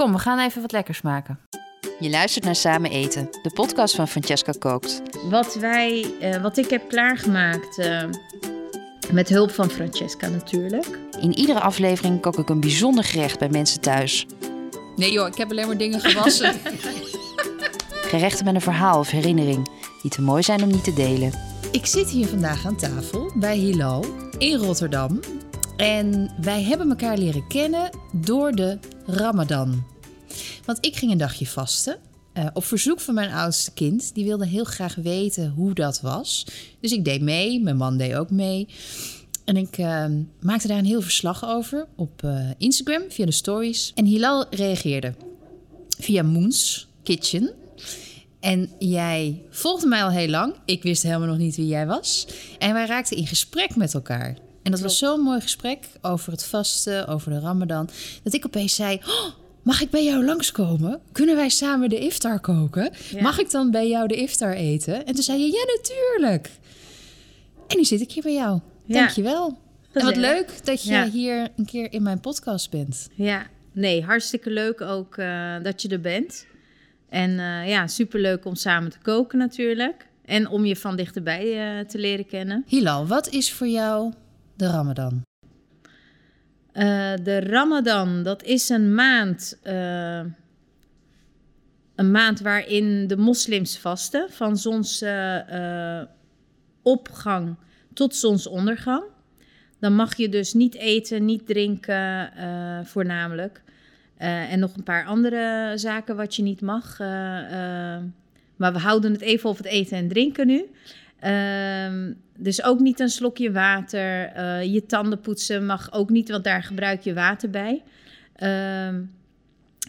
Kom, we gaan even wat lekkers maken. Je luistert naar Samen Eten, de podcast van Francesca Kookt. Wat, wij, eh, wat ik heb klaargemaakt, eh, met hulp van Francesca natuurlijk. In iedere aflevering kook ik een bijzonder gerecht bij mensen thuis. Nee joh, ik heb alleen maar dingen gewassen. Gerechten met een verhaal of herinnering die te mooi zijn om niet te delen. ik zit hier vandaag aan tafel bij Hilal in Rotterdam. En wij hebben elkaar leren kennen door de Ramadan. Want ik ging een dagje vasten. eh, op verzoek van mijn oudste kind. Die wilde heel graag weten hoe dat was. Dus ik deed mee. Mijn man deed ook mee. En ik eh, maakte daar een heel verslag over op eh, Instagram via de stories. En Hilal reageerde via Moons Kitchen. En jij volgde mij al heel lang. Ik wist helemaal nog niet wie jij was. En wij raakten in gesprek met elkaar. En dat was zo'n mooi gesprek over het vasten, over de Ramadan. Dat ik opeens zei: "Oh, Mag ik bij jou langskomen? Kunnen wij samen de iftar koken? Ja. Mag ik dan bij jou de iftar eten? En toen zei je: Ja, natuurlijk. En nu zit ik hier bij jou. Ja. Dankjewel. En wat leuk dat je Ja. hier een keer in mijn podcast bent. Ja, nee, hartstikke leuk ook eh, dat je er bent. En eh, ja, superleuk om samen te koken natuurlijk. En om je van dichterbij eh, te leren kennen. Hilal, wat is voor jou de Ramadan? Eh, de Ramadan, dat is een maand, eh, een maand waarin de moslims vasten van zonsopgang tot zonsondergang. Dan mag je dus niet eten, niet drinken, eh, voornamelijk. Eh, en nog een paar andere zaken wat je niet mag. eh, eh, maar we houden het even op het eten en drinken nu. Ehm, dus ook niet een slokje water. Eh, je tanden poetsen mag ook niet, want daar gebruik je water bij. Ehm,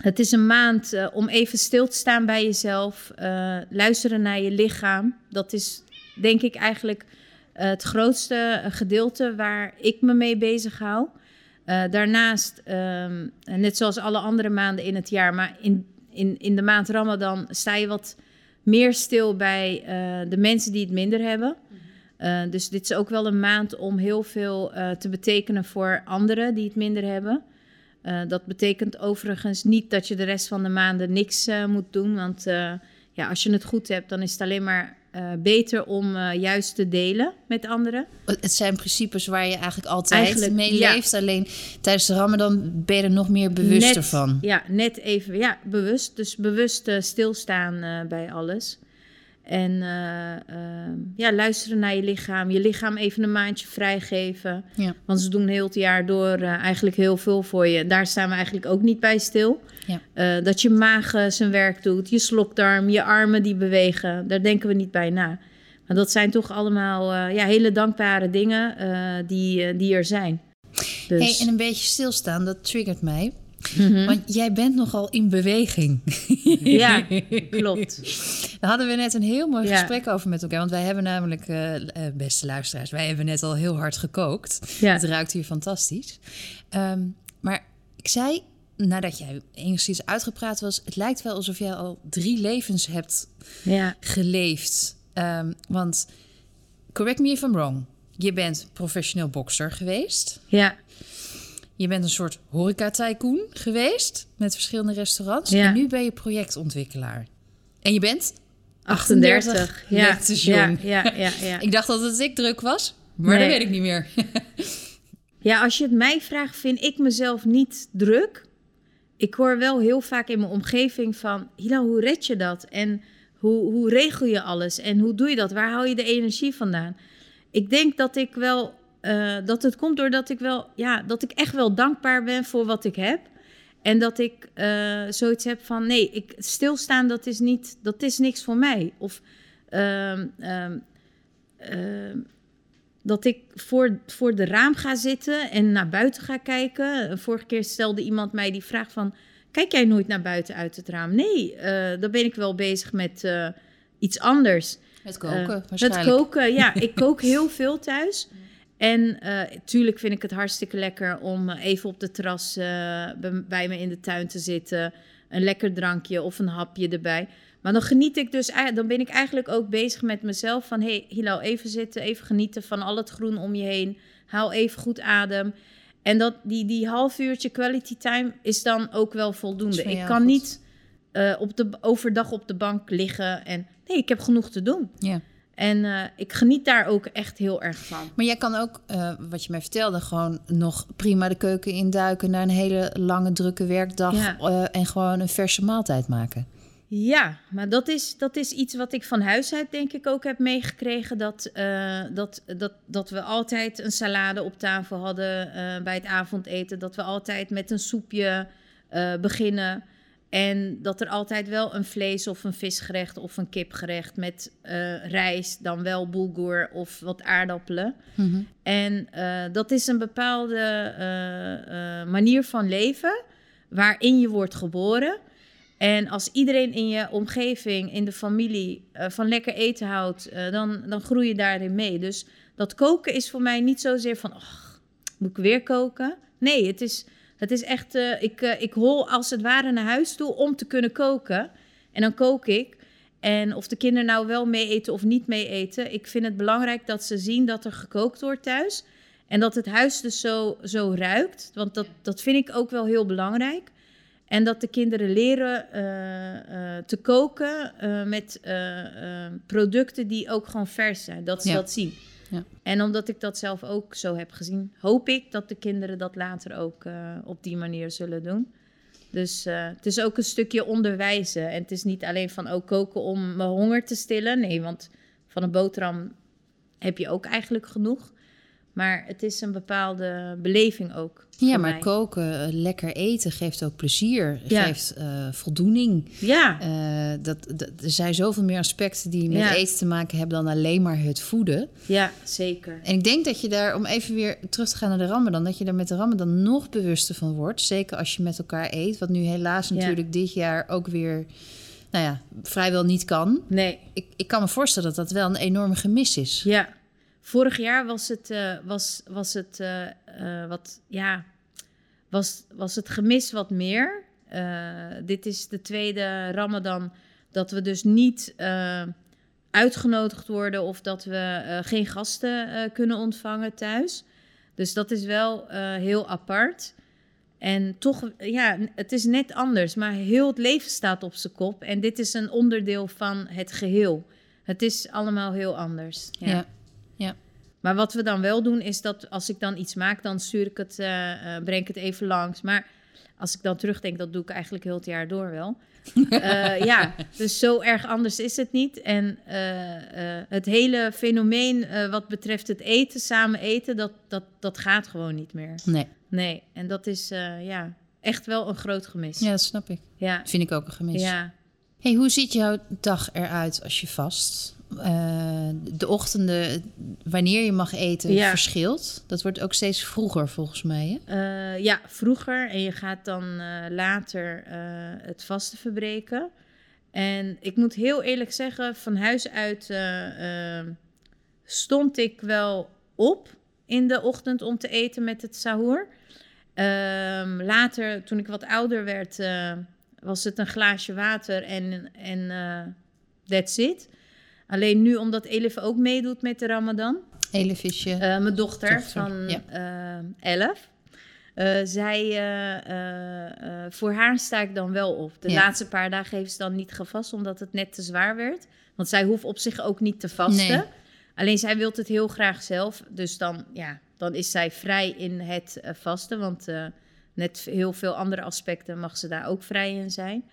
het is een maand eh, om even stil te staan bij jezelf. eh, luisteren naar je lichaam. Dat is denk ik eigenlijk het grootste gedeelte waar ik me mee bezig hou. Daarnaast, ehm, net zoals alle andere maanden in het jaar, maar in, in, in de maand Ramadan sta je wat meer stil bij eh, de mensen die het minder hebben. Eh, dus dit is ook wel een maand om heel veel eh, te betekenen voor anderen die het minder hebben. Dat betekent overigens niet dat je de rest van de maanden niks moet doen. Want ja, als je het goed hebt, dan is het alleen maar eh, beter om eh, juist te delen met anderen. Het zijn principes waar je eigenlijk altijd Eigenlijk, mee ja. leeft. Alleen tijdens de Ramadan ben je er nog meer bewuster net, van. Ja, net even, ja, bewust. Dus bewust eh, stilstaan bij alles. En eh, eh, ja, luisteren naar je lichaam. Je lichaam even een maandje vrijgeven. Ja. Want ze doen heel het jaar door eh, eigenlijk heel veel voor je. Daar staan we eigenlijk ook niet bij stil. Ja. Eh, dat je maag zijn werk doet, je slokdarm, je armen die bewegen. Daar denken we niet bij na. Maar dat zijn toch allemaal ja, hele dankbare dingen die, die er zijn. Dus, Hey, en een beetje stilstaan, dat triggert mij. Mhm. Want jij bent nogal in beweging. Ja, klopt. Daar hadden we net een heel mooi Ja. gesprek over met elkaar. Want wij hebben namelijk, eh, eh, beste luisteraars, wij hebben net al heel hard gekookt. Ja. Het ruikt hier fantastisch. Ehm, maar ik zei, nadat jij enigszins uitgepraat was... het lijkt wel alsof jij al drie levens hebt Ja, geleefd. Ehm, want, correct me if I'm wrong... je bent professioneel bokser geweest... ja, Je bent een soort horeca-tycoon geweest met verschillende restaurants. Ja. En nu ben je projectontwikkelaar. En je bent 38. Ja, Net ja, jong. ja, ja, ja. Ik dacht dat het ik druk was, maar Nee. dat weet ik niet meer. Ja, als je het mij vraagt, vind ik mezelf niet druk. Ik hoor wel heel vaak in mijn omgeving van... Hila, hoe red je dat? En hoe, hoe regel je alles? En hoe doe je dat? Waar haal je de energie vandaan? Ik denk dat ik wel... eh, dat het komt doordat ik wel... Ja, dat ik echt wel dankbaar ben voor wat ik heb. En dat ik eh, zoiets heb van... Nee, ik, stilstaan, dat is, niet, dat is niks voor mij. Of... ehm, ehm, ehm, dat ik voor, voor de raam ga zitten en naar buiten ga kijken. Vorige keer stelde iemand mij die vraag van... Kijk jij nooit naar buiten uit het raam? Nee, eh, dan ben ik wel bezig met eh, iets anders. Met koken, waarschijnlijk. Met koken, ja. Ik kook heel veel thuis. En eh tuurlijk vind ik het hartstikke lekker om eh, even op de terras eh, bij, me in de tuin te zitten. Een lekker drankje of een hapje erbij. Maar dan geniet ik dus, dan ben ik eigenlijk ook bezig met mezelf van... hé, hey, Hilal, even zitten, even genieten van al het groen om je heen. Haal even goed adem. En dat, die, die half uurtje quality time is dan ook wel voldoende. Ik kan goed. niet eh, op de, overdag op de bank liggen en... Nee, ik heb genoeg te doen. Ja. En eh, ik geniet daar ook echt heel erg van. Maar jij kan ook, eh, wat je mij vertelde, gewoon nog prima de keuken induiken na een hele lange, drukke werkdag Ja. eh, en gewoon een verse maaltijd maken. Ja, maar dat is, dat is iets wat ik van huis uit denk ik ook heb meegekregen. Dat, dat, dat, dat we altijd een salade op tafel hadden bij het avondeten. Dat we altijd met een soepje beginnen. En dat er altijd wel een vlees of een visgerecht of een kipgerecht met eh, rijst, dan wel bulgur of wat aardappelen. En eh, dat is een bepaalde eh, manier van leven waarin je wordt geboren. En als iedereen in je omgeving, in de familie, van lekker eten houdt, dan, dan groei je daarin mee. Dus dat koken is voor mij niet zozeer van, ach, moet ik weer koken? Nee, het is, het is echt, eh, ik, eh, ik hol als het ware naar huis toe om te kunnen koken. En dan kook ik. En of de kinderen nou wel mee eten of niet mee eten, ik vind het belangrijk dat ze zien dat er gekookt wordt thuis. En dat het huis dus zo, zo ruikt, want dat, dat vind ik ook wel heel belangrijk. En dat de kinderen leren eh, te koken met producten die ook gewoon vers zijn. Dat ze Ja. dat zien. Ja. En omdat ik dat zelf ook zo heb gezien, hoop ik dat de kinderen dat later ook eh, op die manier zullen doen. Dus eh, het is ook een stukje onderwijzen. En het is niet alleen van ook koken om mijn honger te stillen. Nee, want van een boterham heb je ook eigenlijk genoeg. Maar het is een bepaalde beleving ook. Ja, maar mij. koken, eh, lekker eten geeft ook plezier, Ja. geeft eh, voldoening. Ja, Eh, dat, dat, er zijn zoveel meer aspecten die met Ja. eten te maken hebben dan alleen maar het voeden. ja, zeker. En ik denk dat je daar, om even weer terug te gaan naar de Ramadan, dat je daar met de Ramadan nog bewuster van wordt. Zeker als je met elkaar eet, wat nu helaas Ja. natuurlijk dit jaar ook weer, nou ja, vrijwel niet kan. Nee, Ik, ik kan me voorstellen dat dat wel een enorme gemis is. ja. Vorig jaar was het, eh, was, was het eh, wat, ja, was, was het gemis wat meer. Dit is de tweede Ramadan dat we dus niet uitgenodigd worden of dat we geen gasten kunnen ontvangen thuis. Dus dat is wel heel apart. En toch, ja, het is net anders, maar heel het leven staat op zijn kop. En dit is een onderdeel van het geheel. Het is allemaal heel anders. Ja. Ja. Maar wat we dan wel doen, is dat als ik dan iets maak, dan stuur ik het, eh, eh, breng ik het even langs. Maar als ik dan terugdenk, dat doe ik eigenlijk heel het jaar door wel. Eh, ja, dus zo erg anders is het niet. En het hele fenomeen wat betreft het eten, samen eten, dat, dat, dat gaat gewoon niet meer. Nee, Nee, en dat is ja, echt wel een groot gemis. ja, dat snap ik. ja. Dat vind ik ook een gemis. ja. Hey, hoe ziet jouw dag eruit als je vast? Eh, de ochtenden, wanneer je mag eten, Ja. verschilt. Dat wordt ook steeds vroeger volgens mij. Hè? Eh, ja, vroeger. En je gaat dan eh, later het vaste verbreken. En ik moet heel eerlijk zeggen, van huis uit stond ik wel op in de ochtend om te eten met het sahur. Ehm, later, toen ik wat ouder werd, was het een glaasje water en, en that's it. Alleen nu, omdat Elif ook meedoet met de Ramadan, Elefisje. eh, mijn dochter, Dochter, van ja. eh 11. Eh, zij, eh, eh, eh, voor haar sta ik dan wel op. De Ja. laatste paar dagen heeft ze dan niet gevast, omdat het net te zwaar werd. Want zij hoeft op zich ook niet te vasten. Nee. Alleen zij wil het heel graag zelf. Dus dan, ja, dan is zij vrij in het eh, vasten. Want eh, net heel veel andere aspecten mag ze daar ook vrij in zijn.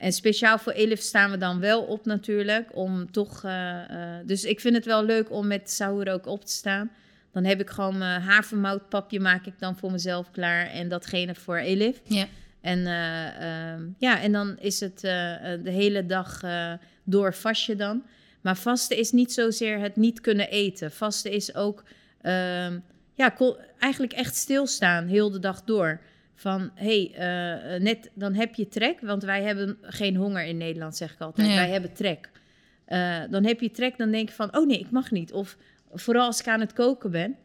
Eh, en speciaal voor Elif staan we dan wel op natuurlijk. Om toch, eh, eh, dus ik vind het wel leuk om met Sahur ook op te staan. Dan heb ik gewoon mijn havermoutpapje maak ik dan voor mezelf klaar. En datgene voor Elif. ja. En, eh, ehm, ja, en dan is het eh, eh, de hele dag eh, door vast je dan. Maar vasten is niet zozeer het niet kunnen eten. Vasten is ook ehm, ja, eigenlijk echt stilstaan heel de dag door. Van hé, hey, eh, net dan heb je trek, want wij hebben geen honger in Nederland, zeg ik altijd. Wij hebben trek. Eh, dan heb je trek, dan denk je van, oh nee, ik mag niet. Of vooral als ik aan het koken ben,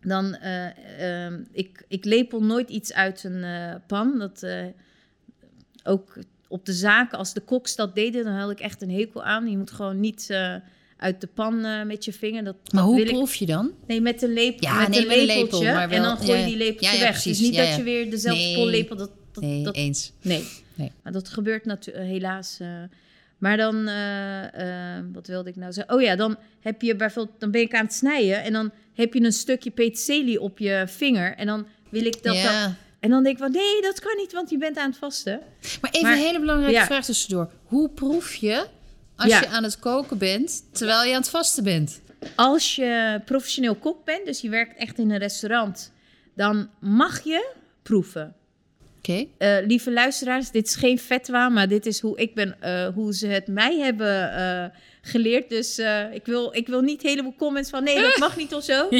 dan eh, ehm, ik, ik lepel nooit iets uit een eh, pan. Dat eh, ook op de zaken, als de koks dat deden, dan had ik echt een hekel aan. Je moet gewoon niet eh, uit de pan eh, met je vinger. Dat, Maar dat hoe proef je dan? Nee, met een lepel. Ja, met nee, een met een lepeltje. lepel, maar wel- en dan gooi je ja, die lepeltje ja, ja, weg. precies, dus niet dat je weer dezelfde Nee. pollepel... Dat, dat, Nee, dat, eens. Nee. Nee. Maar dat gebeurt natuurlijk helaas. eh. maar dan, eh, eh, wat wilde ik nou zeggen? Oh ja, dan heb je bijvoorbeeld, dan ben ik aan het snijden en dan heb je een stukje peterselie op je vinger en dan wil ik dat. ja. dan- en dan denk ik van nee, dat kan niet, want je bent aan het vasten. Maar even Maar- een hele belangrijke vraag tussendoor. Hoe proef je als Ja. je aan het koken bent terwijl je aan het vasten bent? Als je professioneel kok bent, dus je werkt echt in een restaurant, dan mag je proeven. Oké. Eh, lieve luisteraars, dit is geen fatwa, maar dit is hoe ik ben, eh, hoe ze het mij hebben eh, geleerd. Dus ik, wil, ik wil niet heleboel comments van nee, dat mag niet of zo.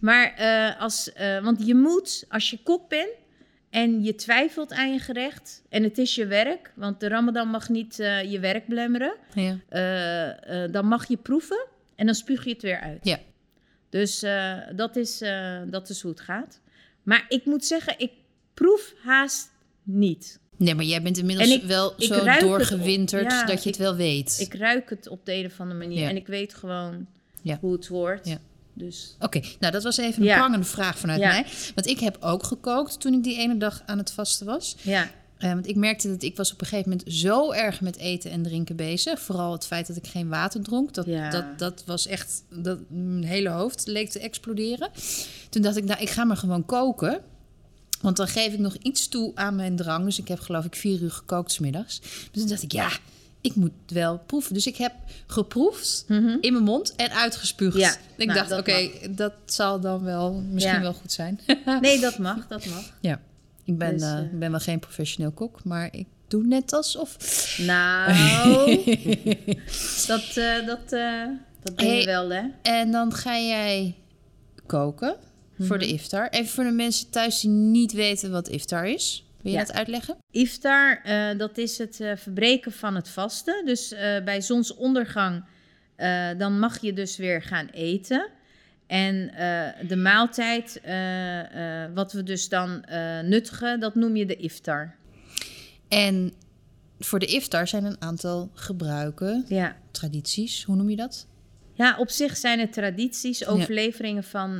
Maar als, want je moet, als je kok bent en je twijfelt aan je gerecht en het is je werk, want de Ramadan mag niet eh, je werk belemmeren, Ja. eh, eh, dan mag je proeven en dan spuug je het weer uit. Ja. Dus dat, is, dat is hoe het gaat. Maar ik moet zeggen, ik proef haast niet. Nee, maar jij bent inmiddels ik- wel ik zo doorgewinterd ja, dat je het ik- wel weet. Ik ruik het op de een of andere manier Ja. en ik weet gewoon hoe het hoort. Dus Oké, nou dat was even een prangende vraag vanuit mij. Want ik heb ook gekookt toen ik die ene dag aan het vasten was. ja, Eh, want ik merkte dat ik was op een gegeven moment zo erg met eten en drinken bezig. Vooral het feit dat ik geen water dronk. Dat, Ja. dat, dat was echt... Dat, mijn hele hoofd leek te exploderen. Toen dacht ik, nou, ik ga maar gewoon koken. Want dan geef ik nog iets toe aan mijn drang. Dus ik heb geloof ik vier uur gekookt 's middags. Dus toen dacht ik, ja, ik moet wel proeven. Dus ik heb geproefd in mijn mond en uitgespuugd. Ja, ik nou, dacht, oké, dat zal dan wel misschien Ja. wel goed zijn. nee, dat mag, dat mag. ja, ik ben, Dus, eh, eh, ben wel geen professioneel kok, maar ik doe net alsof. Nou, dat, eh, dat, dat ben je wel, hè? En dan ga jij koken voor Mhm. de iftar. Even voor de mensen thuis die niet weten wat iftar is. Wil je Ja. dat uitleggen? Iftar, eh, dat is het eh, verbreken van het vasten. Dus eh, bij zonsondergang, dan mag je dus weer gaan eten. En de maaltijd, wat we dus dan nuttigen, dat noem je de iftar. En voor de iftar zijn een aantal gebruiken, Ja. tradities. Hoe noem je dat? Ja, op zich zijn het tradities, overleveringen van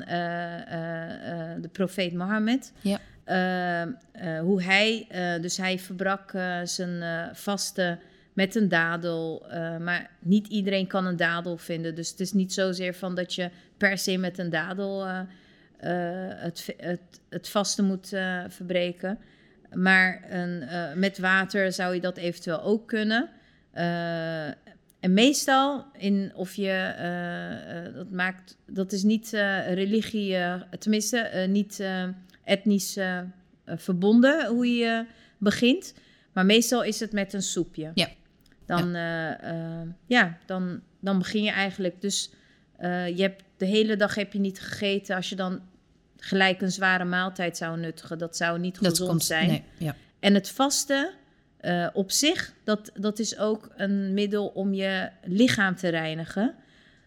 de profeet Mohammed. Ja. Eh, eh, hoe hij, eh, dus hij verbrak eh, zijn vasten met een dadel. maar niet iedereen kan een dadel vinden. Dus het is niet zozeer van dat je per se met een dadel het, het, het vasten moet verbreken. Maar een, met water zou je dat eventueel ook kunnen. En meestal, in of je dat maakt, dat is niet religie, tenminste niet etnisch eh, eh, verbonden hoe je begint. Maar meestal is het met een soepje. Ja. Dan, ja. ja, dan, dan begin je eigenlijk. Dus eh, je hebt, de hele dag heb je niet gegeten. Als je dan gelijk een zware maaltijd zou nuttigen, dat zou niet Dat gezond komt zijn. Nee, ja. En het vasten eh, op zich, dat, dat is ook een middel om je lichaam te reinigen.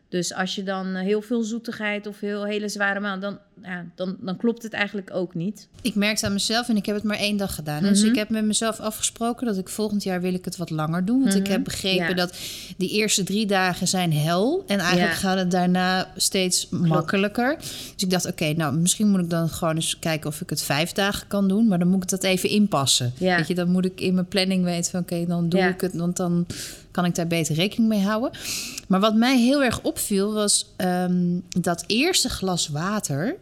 Dus als je dan heel veel zoetigheid of heel hele zware maal, dan, ja, dan, dan klopt het eigenlijk ook niet. Ik merkte aan mezelf en ik heb het maar één dag gedaan. Dus Mhm. ik heb met mezelf afgesproken dat ik volgend jaar wil ik het wat langer doen. Want ik Mhm. heb begrepen Ja. dat die eerste drie dagen zijn hel. En eigenlijk Ja. gaat het daarna steeds makkelijker. Dus ik dacht, oké, nou misschien moet ik dan gewoon eens kijken of ik het vijf dagen kan doen. Maar dan moet ik dat even inpassen. Ja. Weet je, dan moet ik in mijn planning weten van oké, dan doe ik het. Want dan kan ik daar beter rekening mee houden. Maar wat mij heel erg opviel was ehm, dat eerste glas water.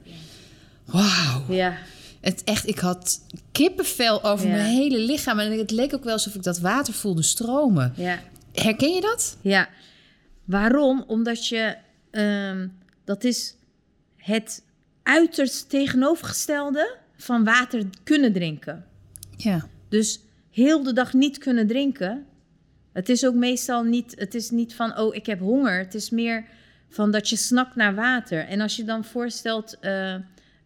Wauw. Ja, Het echt, ik had kippenvel over Ja. mijn hele lichaam. En het leek ook wel alsof ik dat water voelde stromen. ja, Herken je dat? ja. Waarom? Omdat je, ehm, dat is het uiterst tegenovergestelde van water kunnen drinken. Ja. Dus heel de dag niet kunnen drinken. Het is ook meestal niet, het is niet van, oh, ik heb honger. Het is meer van dat je snakt naar water. En als je dan voorstelt, eh,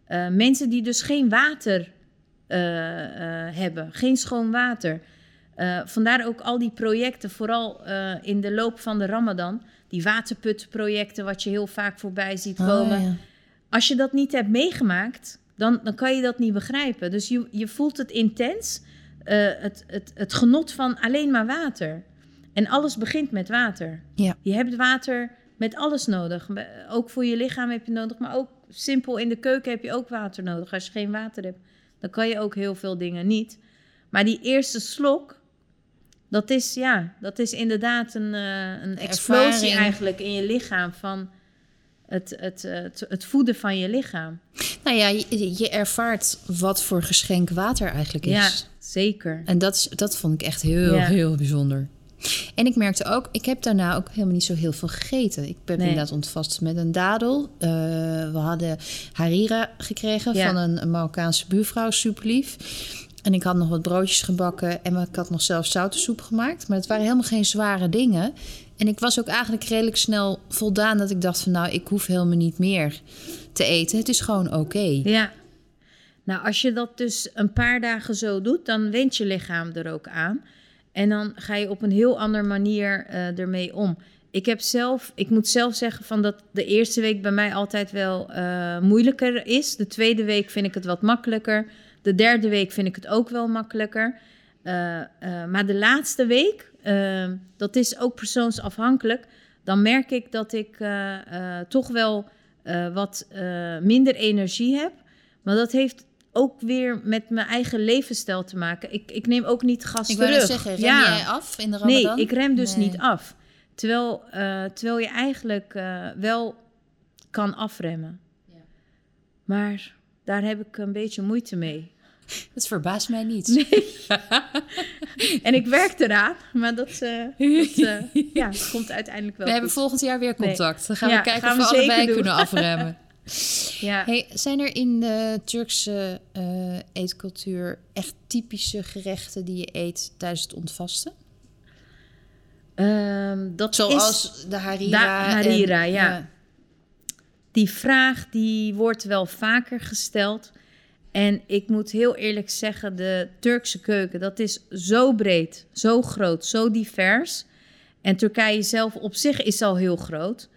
eh, mensen die dus geen water eh, eh, hebben, geen schoon water. Vandaar ook al die projecten, vooral in de loop van de Ramadan. Die waterputprojecten, wat je heel vaak voorbij ziet komen Oh, ja. als je dat niet hebt meegemaakt, dan, dan kan je dat niet begrijpen. Dus je, je voelt het intens, het, het, het genot van alleen maar water. En alles begint met water. Ja. Je hebt water met alles nodig. Ook voor je lichaam heb je nodig, maar ook simpel in de keuken heb je ook water nodig. Als je geen water hebt, dan kan je ook heel veel dingen niet. Maar die eerste slok, dat is, ja, dat is inderdaad een, eh, een explosie Ervaring. eigenlijk in je lichaam van het, het, eh, het, het voeden van je lichaam. Nou ja, je, je ervaart wat voor geschenk water eigenlijk is. Ja, zeker. En dat, is, dat vond ik echt heel, Ja. heel bijzonder. En ik merkte ook, ik heb daarna ook helemaal niet zo heel veel gegeten. Ik ben Nee. inderdaad ontvast met een dadel. Eh, we hadden harira gekregen Ja. van een, Marokkaanse buurvrouw, super lief. En ik had nog wat broodjes gebakken en ik had nog zelf zoutensoep gemaakt. Maar het waren helemaal geen zware dingen. En ik was ook eigenlijk redelijk snel voldaan dat ik dacht van... nou, ik hoef helemaal niet meer te eten. Het is gewoon oké. Ja. Nou, als je dat dus een paar dagen zo doet, dan went je lichaam er ook aan. En dan ga je op een heel andere manier eh, ermee om. Ik heb zelf, ik moet zelf zeggen van dat de eerste week bij mij altijd wel eh, moeilijker is. De tweede week vind ik het wat makkelijker. De derde week vind ik het ook wel makkelijker. Eh, maar de laatste week, dat is ook persoonsafhankelijk. Dan merk ik dat ik toch wel wat minder energie heb. Maar dat heeft ook weer met mijn eigen levensstijl te maken. Ik, ik neem ook niet gas Ik terug. net zeggen, rem Ja. jij af in de ramadan? Nee, ik rem dus Nee. niet af. Terwijl, eh, terwijl je eigenlijk eh, wel kan afremmen. Maar daar heb ik een beetje moeite mee. Het verbaast mij niet. En ik werk eraan, maar dat, eh, dat ja, komt uiteindelijk wel We hebben volgend jaar weer Nee. contact. Dan gaan Ja, we kijken gaan of we allebei doen. kunnen afremmen. Ja. Hey, zijn er in de Turkse eh, eetcultuur echt typische gerechten die je eet tijdens het ontvasten? Ehm, dat is, Zoals de harira. Da- harira, en- ja. die vraag die wordt wel vaker gesteld. En ik moet heel eerlijk zeggen, de Turkse keuken, dat is zo breed, zo groot, zo divers. En Turkije zelf op zich is al heel groot.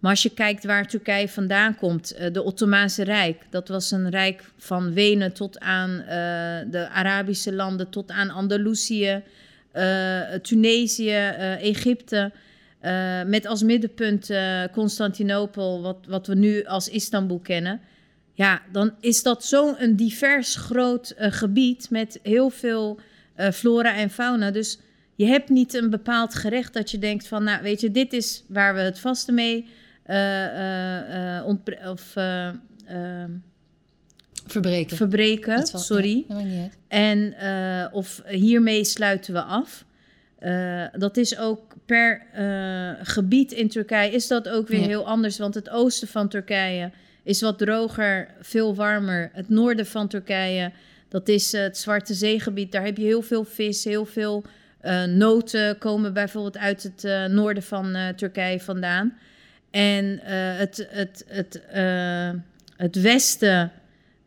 Maar als je kijkt waar Turkije vandaan komt, eh, de Ottomaanse Rijk, dat was een rijk van Wenen tot aan eh, de Arabische landen, tot aan Andalusië, eh, Tunesië, Egypte. met als middenpunt Constantinopel, wat, wat we nu als Istanbul kennen. Ja, dan is dat zo'n divers groot gebied met heel veel flora en fauna. Dus je hebt niet een bepaald gerecht dat je denkt van, nou weet je, dit is waar we het vaste mee eh, eh, eh, of, eh, eh, Verbreken. verbreken. Sorry. Ja, niet. En of hiermee sluiten we af. Dat is ook per gebied in Turkije is dat ook weer Ja. heel anders. Want het oosten van Turkije is wat droger, veel warmer. Het noorden van Turkije, dat is het Zwarte Zeegebied. Daar heb je heel veel vis, heel veel noten komen bijvoorbeeld uit het noorden van Turkije vandaan. En eh, het, het, het, eh, het westen,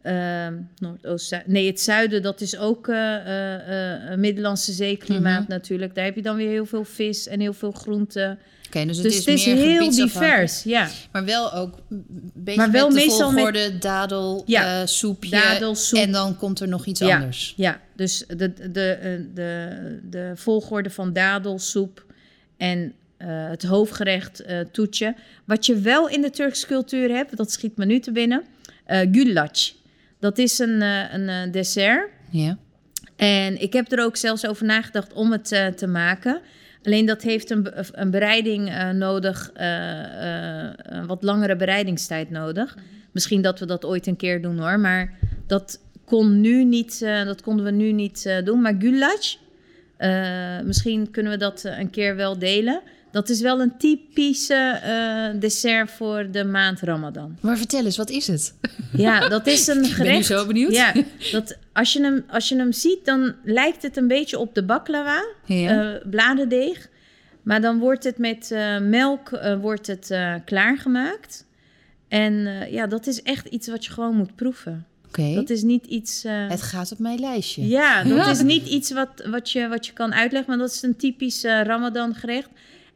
eh, Noordoost, Zuid- nee, het zuiden, dat is ook eh, Middellandse zeeklimaat Mhm. natuurlijk. Daar heb je dan weer heel veel vis en heel veel groenten. Oké, dus het dus is het is meer heel divers, ja. Maar wel ook een beetje Maar wel met de meestal met- volgorde dadel, Ja, soepje. dadelsoep. En dan komt er nog iets Ja. anders. Ja, dus de, de, de, de, de volgorde van dadelsoep en eh, het hoofdgerecht eh toetje. Wat je wel in de Turkse cultuur hebt, dat schiet me nu te binnen, güllaç. Dat is een, een dessert. Ja. En ik heb er ook zelfs over nagedacht om het te maken. Alleen dat heeft een, een bereiding nodig, een wat langere bereidingstijd nodig. Misschien dat we dat ooit een keer doen hoor, maar dat, kon nu niet, dat konden we nu niet doen. Maar goulash, misschien kunnen we dat een keer wel delen. Dat is wel een typische eh, dessert voor de maand Ramadan. Maar vertel eens, wat is het? Ja, dat is een gerecht. Ik ben nu zo benieuwd. Ja, dat, als, je hem, als je hem ziet, dan lijkt het een beetje op de baklava, Ja. eh, bladerdeeg. Maar dan wordt het met eh, melk wordt het, klaargemaakt. En ja, dat is echt iets wat je gewoon moet proeven. Oké, Dat is niet iets... het gaat op mijn lijstje. ja, dat is niet iets wat, wat, je, wat je kan uitleggen, maar dat is een typisch Ramadan gerecht.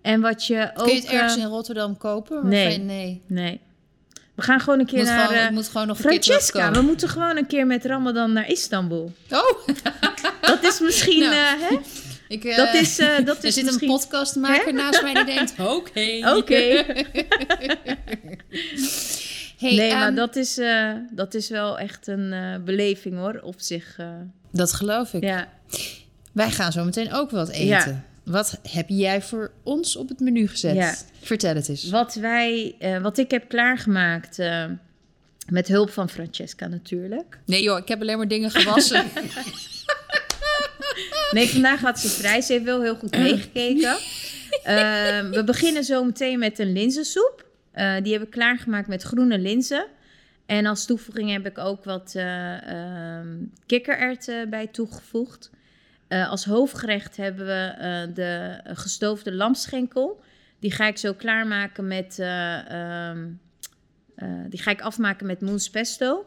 En wat je ook... Kun je het ergens eh, in Rotterdam kopen? Nee. nee. Nee. We gaan gewoon een keer Moet naar... gewoon, eh, moet gewoon nog Francesca, we moeten gewoon een keer met Ramadan naar Istanbul. Oh, Dat is misschien, Nou. eh, hè? Ik, eh, Dat is, dat er is zit misschien- een podcastmaker naast mij die denkt, oké. Oké. Hey, nee, maar ehm, dat is, dat is wel echt een beleving hoor, op zich. dat geloof ik. ja. Wij gaan zo meteen ook wat eten. Ja. Wat heb jij voor ons op het menu gezet? Ja. Vertel het eens. Wat, wij, eh, wat ik heb klaargemaakt, eh, met hulp van Francesca natuurlijk. Nee joh, ik heb alleen maar dingen gewassen. Nee, vandaag had ze vrij. Ze heeft wel heel goed meegekeken. Ehm, we beginnen zo meteen met een linzensoep. Eh, die heb ik klaargemaakt met groene linzen. En als toevoeging heb ik ook wat eh ehm, kikkererwten bij toegevoegd. Eh, als hoofdgerecht hebben we eh, de gestoofde lamschenkel. Die ga ik zo klaarmaken met... eh, ehm, eh, die ga ik afmaken met moens pesto.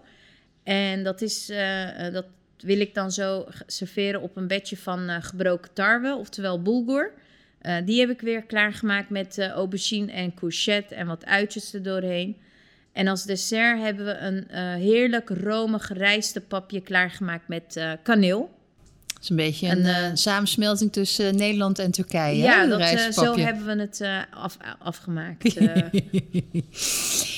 En dat, is, eh, eh, dat wil ik dan zo serveren op een bedje van eh, gebroken tarwe, oftewel bulgur. Eh, die heb ik weer klaargemaakt met eh, aubergine en courgette en wat uitjes er doorheen. En als dessert hebben we een eh, heerlijk romig rijstepapje klaargemaakt met eh, kaneel. Het is een beetje een, En, eh, samensmelting tussen eh, Nederland en Turkije. ja, dat, eh, zo hebben we het eh, af, afgemaakt. eh.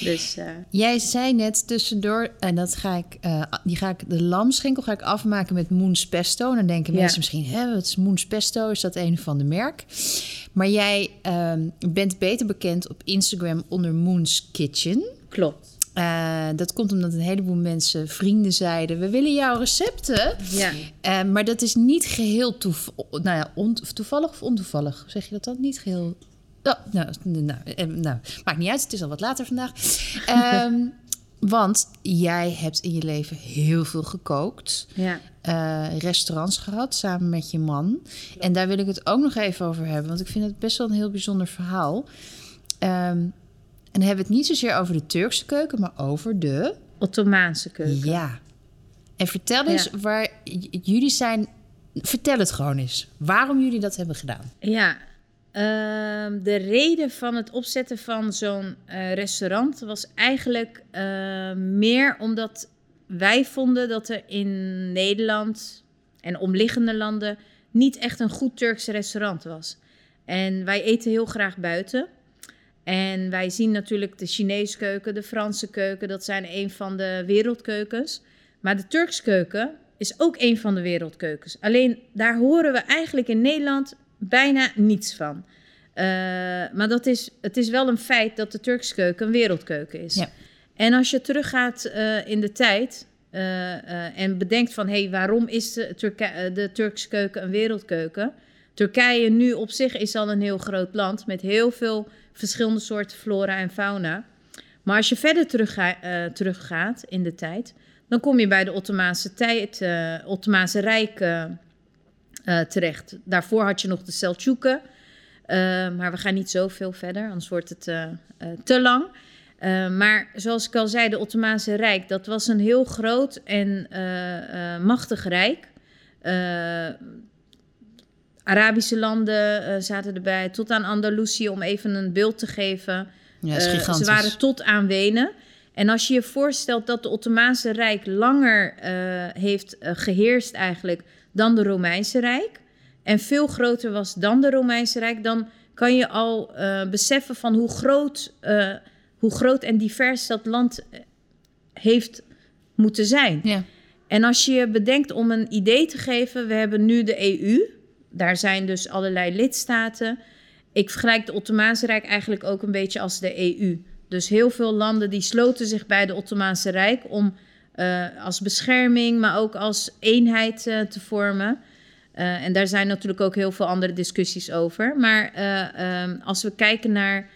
dus eh, Jij zei net tussendoor, en dat ga ik, eh, die ga ik, de lamschenkel ga ik afmaken met Moens Pesto. En dan denken Ja. mensen misschien, hè, wat is Moens Pesto? Is dat een van de merk? Maar jij ehm, bent beter bekend op Instagram onder Moens Kitchen. klopt. Eh, dat komt omdat een heleboel mensen, vrienden zeiden, we willen jouw recepten. Ja. Eh, maar dat is niet geheel toev nou ja, toevallig of ontoevallig. Zeg je dat dan? Niet geheel. Oh, nou, nou, eh, nou, maakt niet uit. Het is al wat later vandaag. Ehm, want jij hebt in je leven heel veel gekookt. Ja. restaurants gehad samen met je man. En daar wil ik het ook nog even over hebben. Want ik vind het best wel een heel bijzonder verhaal. Ehm, en dan hebben we het niet zozeer over de Turkse keuken, maar over de Ottomaanse keuken. ja. En vertel eens Ja. waar jullie zijn. Vertel het gewoon eens. Waarom jullie dat hebben gedaan. Ja, ehm, de reden van het opzetten van zo'n eh, restaurant was eigenlijk eh, meer omdat wij vonden dat er in Nederland en omliggende landen niet echt een goed Turks restaurant was. En wij eten heel graag buiten. En wij zien natuurlijk de Chinese keuken, de Franse keuken, dat zijn een van de wereldkeukens. Maar de Turks keuken is ook een van de wereldkeukens. Alleen daar horen we eigenlijk in Nederland bijna niets van. Eh, maar dat is, het is wel een feit dat de Turks keuken een wereldkeuken is. Ja. En als je teruggaat eh, in de tijd eh, en bedenkt van... hé, hey, waarom is de, eh, de Turkse keuken een wereldkeuken? Turkije nu op zich is al een heel groot land... met heel veel verschillende soorten flora en fauna. Maar als je verder terugga- eh, teruggaat in de tijd... dan kom je bij de Ottomaanse tijd, eh Ottomaanse Rijk eh, terecht. Daarvoor had je nog de Selçuken... Uh, maar we gaan niet zoveel verder, anders wordt het uh, uh, te lang. Uh, maar zoals ik al zei, de Ottomaanse Rijk, dat was een heel groot en uh, machtig rijk. Arabische landen zaten erbij, tot aan Andalusië, om even een beeld te geven. Ja, is gigantisch. ze waren tot aan Wenen. En als je je voorstelt dat de Ottomaanse Rijk langer heeft geheerst eigenlijk dan de Romeinse Rijk en veel groter was dan de Romeinse Rijk, dan kan je al beseffen van hoe groot, hoe groot en divers dat land heeft moeten zijn. Ja. En als je bedenkt om een idee te geven, we hebben nu de EU, daar zijn dus allerlei lidstaten. Ik vergelijk de Ottomaanse Rijk eigenlijk ook een beetje als de EU. Dus heel veel landen die sloten zich bij de Ottomaanse Rijk om uh, als bescherming, maar ook als eenheid te vormen. Uh, en daar zijn natuurlijk ook heel veel andere discussies over. Maar um, als we kijken naar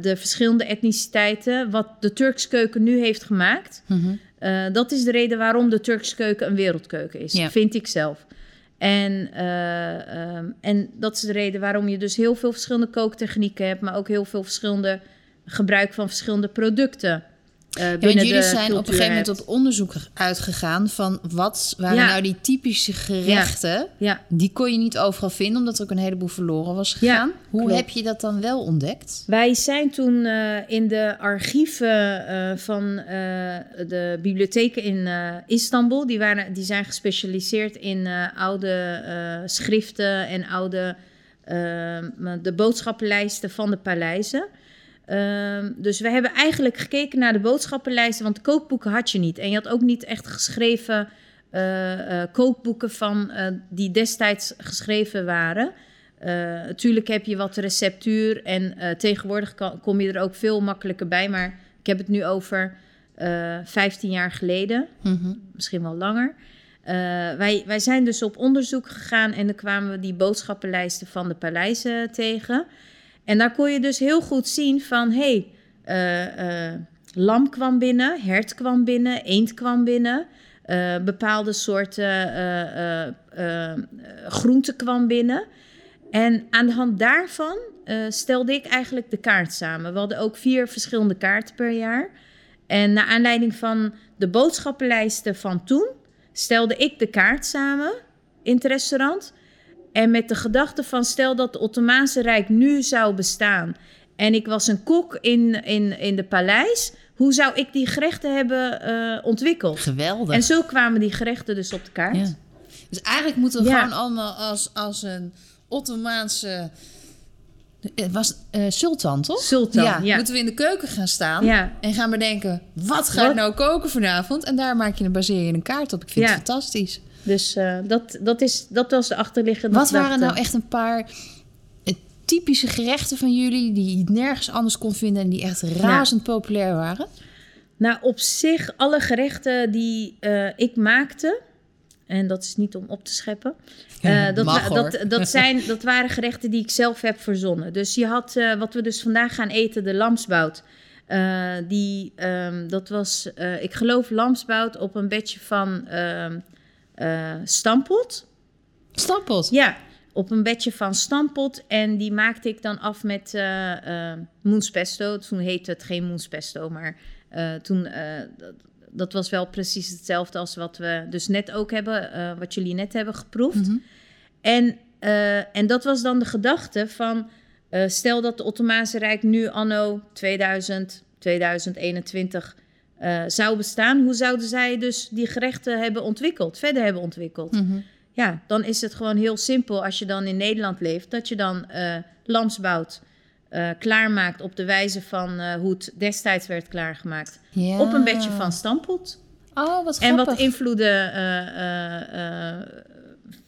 de verschillende etniciteiten, wat de Turks keuken nu heeft gemaakt, Mm -hmm. dat is de reden waarom de Turks keuken een wereldkeuken is, Ja. vind ik zelf. En, um, en dat is de reden waarom je dus heel veel verschillende kooktechnieken hebt, maar ook heel veel verschillende gebruik van verschillende producten eh, Ja, want jullie zijn op een gegeven moment op onderzoek uitgegaan van wat waren Ja. nou die typische gerechten. Ja, Die kon je niet overal vinden, omdat er ook een heleboel verloren was gegaan. Hoe klopt. heb je dat dan wel ontdekt? Wij zijn toen eh, in de archieven eh, van de bibliotheken in Istanbul, die, waren, die zijn gespecialiseerd in oude schriften en oude de boodschappenlijsten van de paleizen. Ehm, dus we hebben eigenlijk gekeken naar de boodschappenlijsten, want kookboeken had je niet. En je had ook niet echt geschreven eh, eh, kookboeken van, eh, die destijds geschreven waren. Natuurlijk heb je wat receptuur en tegenwoordig kan- kom je er ook veel makkelijker bij. Maar ik heb het nu over eh 15 jaar geleden, Mhm. misschien wel langer. Wij, wij zijn dus op onderzoek gegaan en dan kwamen we die boodschappenlijsten van de paleizen tegen. En daar kon je dus heel goed zien van, hé, hey, eh, lam kwam binnen, hert kwam binnen, eend kwam binnen. eh, bepaalde soorten eh, eh, eh, groenten kwam binnen. En aan de hand daarvan eh, stelde ik eigenlijk de kaart samen. We hadden ook vier verschillende kaarten per jaar. En naar aanleiding van de boodschappenlijsten van toen stelde ik de kaart samen in het restaurant. En met de gedachte van stel dat het Ottomaanse Rijk nu zou bestaan. En ik was een kok in, in, in de paleis. Hoe zou ik die gerechten hebben eh, ontwikkeld? Geweldig. En zo kwamen die gerechten dus op de kaart. Ja. Dus eigenlijk moeten we Ja. gewoon allemaal als, als een Ottomaanse... Het was eh, sultan, toch? Sultan, ja, ja. Moeten we in de keuken gaan staan Ja. en gaan bedenken... wat ga ik nou koken vanavond? En daar maak je een, baseer je een kaart op. Ik vind het fantastisch. Dus eh, dat, dat, is, dat was de achterliggende Wat waren nou echt een paar eh, typische gerechten van jullie... die je nergens anders kon vinden... en die echt razend populair waren? Nou, op zich, alle gerechten die eh, ik maakte, en dat is niet om op te scheppen, Ja, eh, dat, mag, wa- hoor. dat, dat, zijn, dat waren gerechten die ik zelf heb verzonnen. Dus je had, eh, wat we dus vandaag gaan eten, de lamsbout. Eh, die, ehm, dat was, eh, ik geloof, lamsbout op een bedje van eh, stampot. Stampot. Ja, op een bedje van stampot. En die maakte ik dan af met eh eh moenspesto. Toen heette het geen moenspesto, maar toen... dat, dat was wel precies hetzelfde als wat we dus net ook hebben, wat jullie net hebben geproefd. Mhm. En, en dat was dan de gedachte van, stel dat het Ottomaanse Rijk nu anno 2000, 2021 eh, zou bestaan, hoe zouden zij dus die gerechten hebben ontwikkeld, verder hebben ontwikkeld? Mhm. Ja, dan is het gewoon heel simpel als je dan in Nederland leeft, dat je dan lamsbout eh, klaarmaakt op de wijze van hoe het destijds werd klaargemaakt. Ja. Op een bedje van stampot. Oh, wat En wat invloeden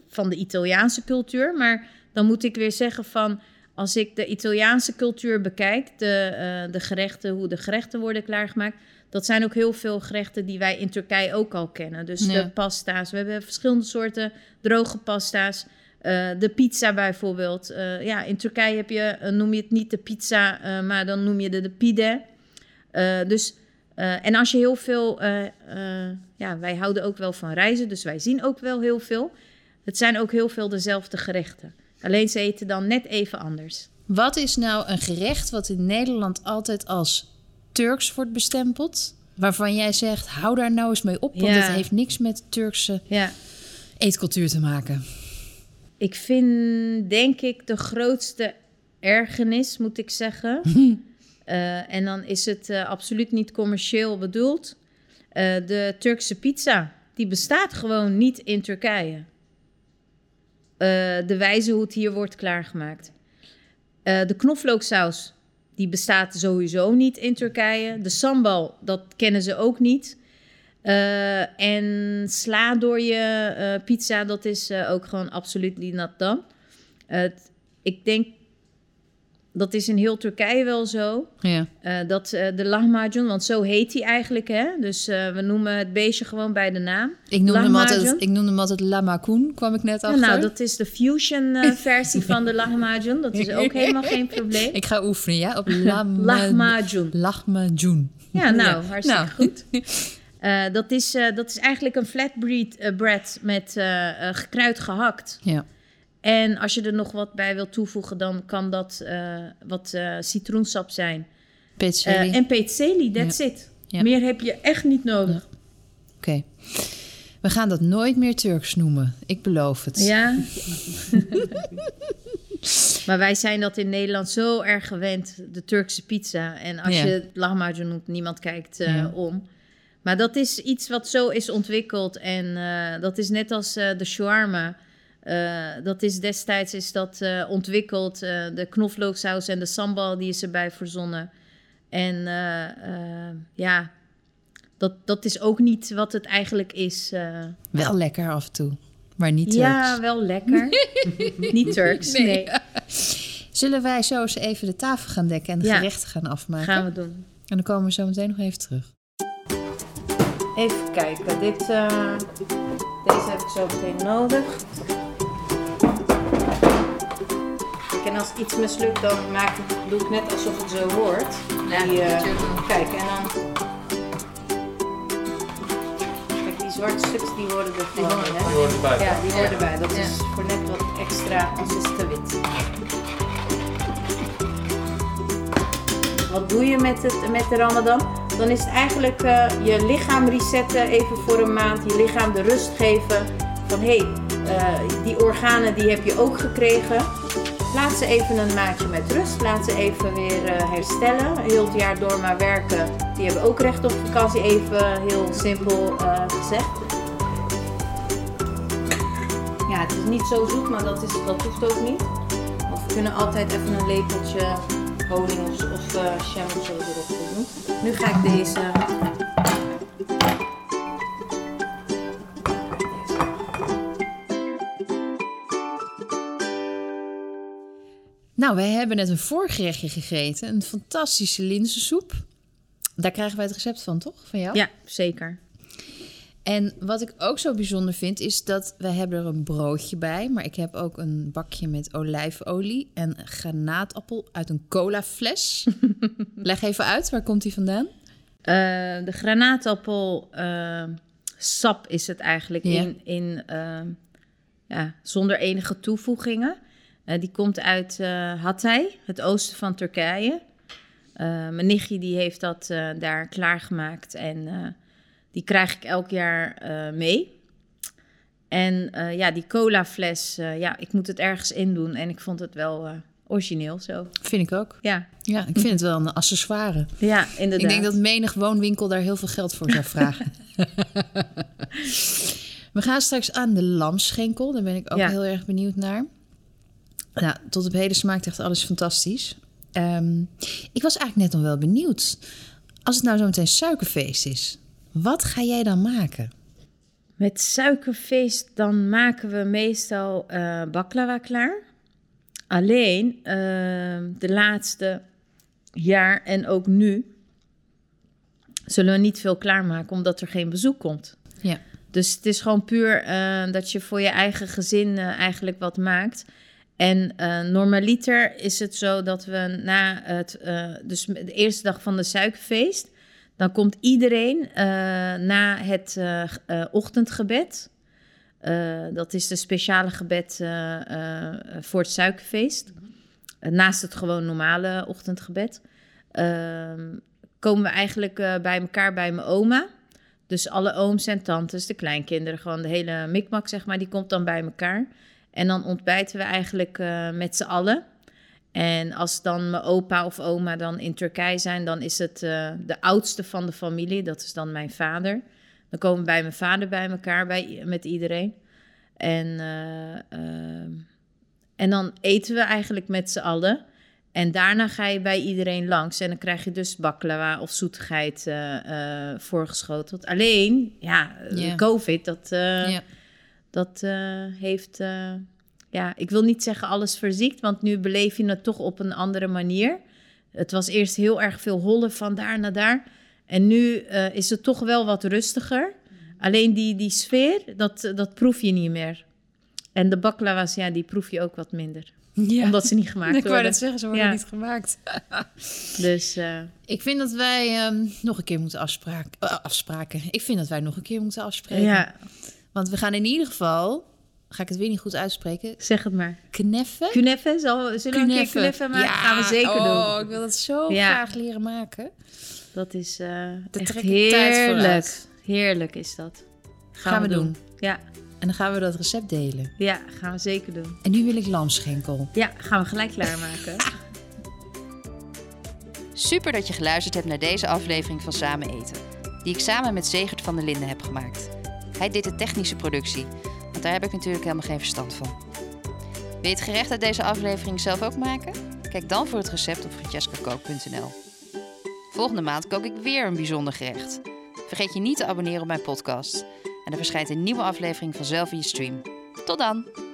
van de Italiaanse cultuur. Maar dan moet ik weer zeggen van... als ik de Italiaanse cultuur bekijk... de, de gerechten, hoe de gerechten worden klaargemaakt... dat zijn ook heel veel gerechten die wij in Turkije ook al kennen. Dus Ja. de pasta's. We hebben verschillende soorten droge pasta's. Eh, de pizza bijvoorbeeld. Eh, ja, in Turkije heb je, eh, noem je het niet de pizza... maar dan noem je de, de pide. Dus... En als je heel veel, ja, wij houden ook wel van reizen, dus wij zien ook wel heel veel. Het zijn ook heel veel dezelfde gerechten. Alleen ze eten dan net even anders. Wat is nou een gerecht wat in Nederland altijd als Turks wordt bestempeld? Waarvan jij zegt, hou daar nou eens mee op, want Ja. het heeft niks met Turkse Ja, eetcultuur te maken. ik vind denk ik de grootste ergernis, moet ik zeggen. Eh, en dan is het eh, absoluut niet commercieel bedoeld. Eh, de Turkse pizza, die bestaat gewoon niet in Turkije. De wijze hoe het hier wordt klaargemaakt. De knoflooksaus, die bestaat sowieso niet in Turkije. De sambal, dat kennen ze ook niet. Eh, en sla door je eh, pizza, dat is eh, ook gewoon absoluut niet nat dan. Ik denk, dat is in heel Turkije wel zo. Ja. Eh, dat eh, de lahmacun, want zo heet hij eigenlijk, hè? Dus eh, we noemen het beestje gewoon bij de naam. Ik noemde, hem altijd, ik noemde hem altijd Lamakoen, kwam ik net Ja, achter. nou, dat is de fusion versie van de lahmacun. Dat is ook helemaal geen probleem. Ik ga oefenen, ja, op. Lahmacun. Lahmacun. Ja, nou, hartstikke Nou. goed. Dat, is, dat is eigenlijk een flatbread bread met gekruid gehakt. Ja. En als je er nog wat bij wilt toevoegen, dan kan dat eh, wat eh, citroensap zijn. Eh, en peterselie, that's it. Ja. Meer heb je echt niet nodig. Oké. We gaan dat nooit meer Turks noemen. Ik beloof het. Ja. maar wij zijn dat in Nederland zo erg gewend, de Turkse pizza. En als je het lahmacun noemt, niemand kijkt om. Maar dat is iets wat zo is ontwikkeld. En dat is net als de shawarma. Eh, dat is destijds is dat eh, ontwikkeld. eh, de knoflooksaus en de sambal, die is erbij verzonnen. En ja, dat, dat is ook niet wat het eigenlijk is. eh. Wel lekker af en toe. Maar niet Turks. Ja, wel lekker. niet Turks, Nee. nee. Zullen wij zo eens even de tafel gaan dekken en de Ja. gerechten gaan afmaken? Gaan we doen. En dan komen we zo meteen nog even terug. Even kijken. Dit, eh, deze heb ik zo meteen nodig. En als iets mislukt, dan maak ik, doe ik net alsof het zo hoort. Die, eh, kijk, en dan... Kijk, die zwarte stukjes, die worden er gewoon in, hè? Die hoort erbij. Ja, die horen erbij. Dat is voor net wat extra, anders is het te wit. Wat doe je met, het, met de ramadan? Dan is het eigenlijk eh, je lichaam resetten even voor een maand. Je lichaam de rust geven. Van hé, hey, eh, die organen die heb je ook gekregen. Laat ze even een maandje met rust. Laat ze even weer eh, herstellen. Heel het jaar door maar werken. Die hebben ook recht op vakantie. Even heel simpel eh, gezegd. Ja, het is niet zo zoet, maar dat, is, dat hoeft ook niet. Want we kunnen altijd even een lepeltje honing of, of zo erop doen. Nu ga ik deze... Nou, wij hebben net een voorgerechtje gegeten. Een fantastische linzensoep. Daar krijgen wij het recept van, toch? Van jou? Ja, zeker. En wat ik ook zo bijzonder vind, is dat wij hebben er een broodje bij. Maar ik heb ook een bakje met olijfolie en granaatappel uit een colafles. Leg even uit, waar komt die vandaan? Eh, de granaatappel eh, sap is het eigenlijk Ja. in, in eh, ja, zonder enige toevoegingen. Eh, die komt uit eh Hatay, het oosten van Turkije. Eh, mijn nichtje die heeft dat daar klaargemaakt en die krijg ik elk jaar mee. En ja, die colafles, ja, ik moet het ergens in doen en ik vond het wel origineel zo. Vind ik ook. Ja, Ja, ik vind het wel een accessoire. ja inderdaad. Ik denk dat menig woonwinkel daar heel veel geld voor zou vragen. We gaan straks aan de lamschenkel. Daar ben ik ook Ja. heel erg benieuwd naar. Nou, tot op heden smaakt echt alles fantastisch. Ehm, ik was eigenlijk net nog wel benieuwd. Als het nou zo meteen suikerfeest is, wat ga jij dan maken? Met suikerfeest dan maken we meestal eh baklava klaar. Alleen eh, de laatste jaar en ook nu zullen we niet veel klaarmaken omdat er geen bezoek komt. Ja. Dus het is gewoon puur eh, dat je voor je eigen gezin eh, eigenlijk wat maakt. En eh, normaliter is het zo dat we na het, dus de eerste dag van de suikerfeest, dan komt iedereen eh, na het ochtendgebed. Dat is de speciale gebed voor het suikerfeest. Naast het gewoon normale ochtendgebed. Ehm, komen we eigenlijk bij elkaar bij mijn oma. Dus alle ooms en tantes, de kleinkinderen, gewoon de hele mikmak, zeg maar, die komt dan bij elkaar. En dan ontbijten we eigenlijk eh, met z'n allen. En als dan mijn opa of oma dan in Turkije zijn, dan is het eh, de oudste van de familie. Dat is dan mijn vader. Dan komen we bij mijn vader bij elkaar, bij, met iedereen. En, eh, en dan eten we eigenlijk met z'n allen. En daarna ga je bij iedereen langs. En dan krijg je dus baklava of zoetigheid voorgeschoteld. Alleen, ja. COVID, dat, ja. Dat eh, heeft... eh, ja, ik wil niet zeggen alles verziekt, want nu beleef je het toch op een andere manier. Het was eerst heel erg veel hollen van daar naar daar. En nu eh, is het toch wel wat rustiger. Alleen die, die sfeer, dat, dat proef je niet meer. En de baklava's, ja, die proef je ook wat minder. ja. Omdat ze niet gemaakt ik wou worden. net zeggen, ze worden Ja. niet gemaakt. Dus eh, Ik vind dat wij ehm, nog een keer moeten afspraken. afspraken. Ik vind dat wij nog een keer moeten afspreken. ja, Want we gaan in ieder geval, ga ik het weer niet goed uitspreken, zeg het maar. kneffen. Kuneffen, zal, zullen we een keer kuneffen maken? Ja, Gaan we zeker oh, doen. ik wil dat zo Ja. graag leren maken. Dat is eh Daar echt heerlijk. Heerlijk is dat. Gaan we doen. Ja, En dan gaan we dat recept delen. ja, gaan we zeker doen. En nu wil ik lamschenkel. Ja, gaan we gelijk klaarmaken. Super dat je geluisterd hebt naar deze aflevering van Samen Eten, die ik samen met Zegert van der Linden heb gemaakt. Hij deed de technische productie, want daar heb ik natuurlijk helemaal geen verstand van. Wil je het gerecht uit deze aflevering zelf ook maken? Kijk dan voor het recept op francescacook.nl. Volgende maand kook ik weer een bijzonder gerecht. Vergeet je niet te abonneren op mijn podcast. En er verschijnt een nieuwe aflevering vanzelf in je stream. Tot dan!